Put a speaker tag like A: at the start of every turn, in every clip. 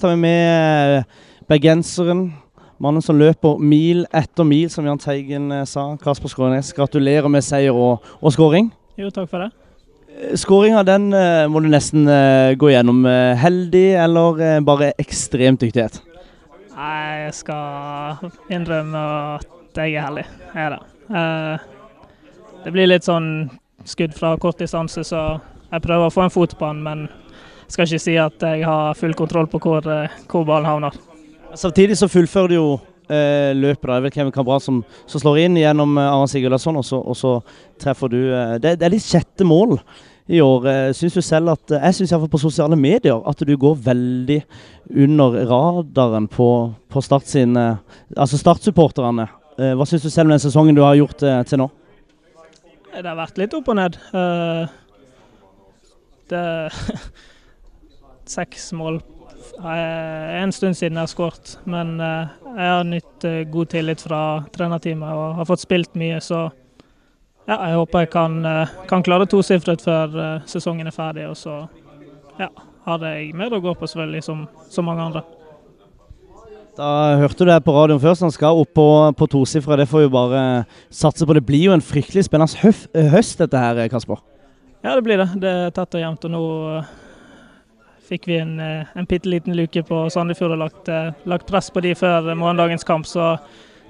A: tar vi med bergenseren. Mannen som løper mil etter mil, som Jahn Teigen eh, sa. Kasper Skånes, gratulerer med seier og, og skåring.
B: Jo, takk for det.
A: Skåringa den eh, må du nesten eh, gå gjennom. Eh, Heldig eller eh, bare ekstremt dyktighet?
B: Nei, jeg skal innrømme at jeg er heldig. Jeg er det. Eh, det blir litt sånn skudd fra kort distanse, så jeg prøver å få en fot på den, men skal ikke si at jeg har full kontroll på hvor, eh, hvor ballen havner.
A: Samtidig så fullfører du jo eh, løpet. er vel Kevin Cabral som, som slår inn gjennom eh, Aron Sigurdarsson, og så, og så treffer du. Eh, det, det er ditt sjette mål i år. Eh, syns du selv at eh, Jeg syns iallfall på sosiale medier at du går veldig under radaren på, på Start sin Altså Start-supporterne. Hva syns du selv om den sesongen du har gjort til nå?
B: Det har vært litt opp og ned. Det Seks mål er en stund siden jeg har skåret, men eh, jeg har nytt eh, god tillit fra trenerteamet og har fått spilt mye, så ja, jeg håper jeg kan, eh, kan klare tosifret før eh, sesongen er ferdig. Og så ja, har jeg mer å gå på, selvfølgelig, som, som mange andre.
A: Da hørte du det på radioen først. Han skal opp på, på tosifra. Det får vi bare satse på. Det blir jo en fryktelig spennende høst, dette her, Kasper.
B: Ja, det blir det. Det er tett og jevnt. Og nå eh, fikk vi en, eh, en bitte liten luke på Sandefjord og lagt, eh, lagt press på de før morgendagens kamp. Så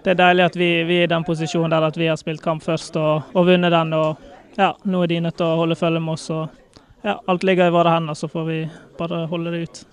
B: det er deilig at vi, vi er i den posisjonen der at vi har spilt kamp først og, og vunnet den. Og ja, nå er de nødt til å holde følge med oss. Og ja, alt ligger i våre hender, så får vi bare holde det ut.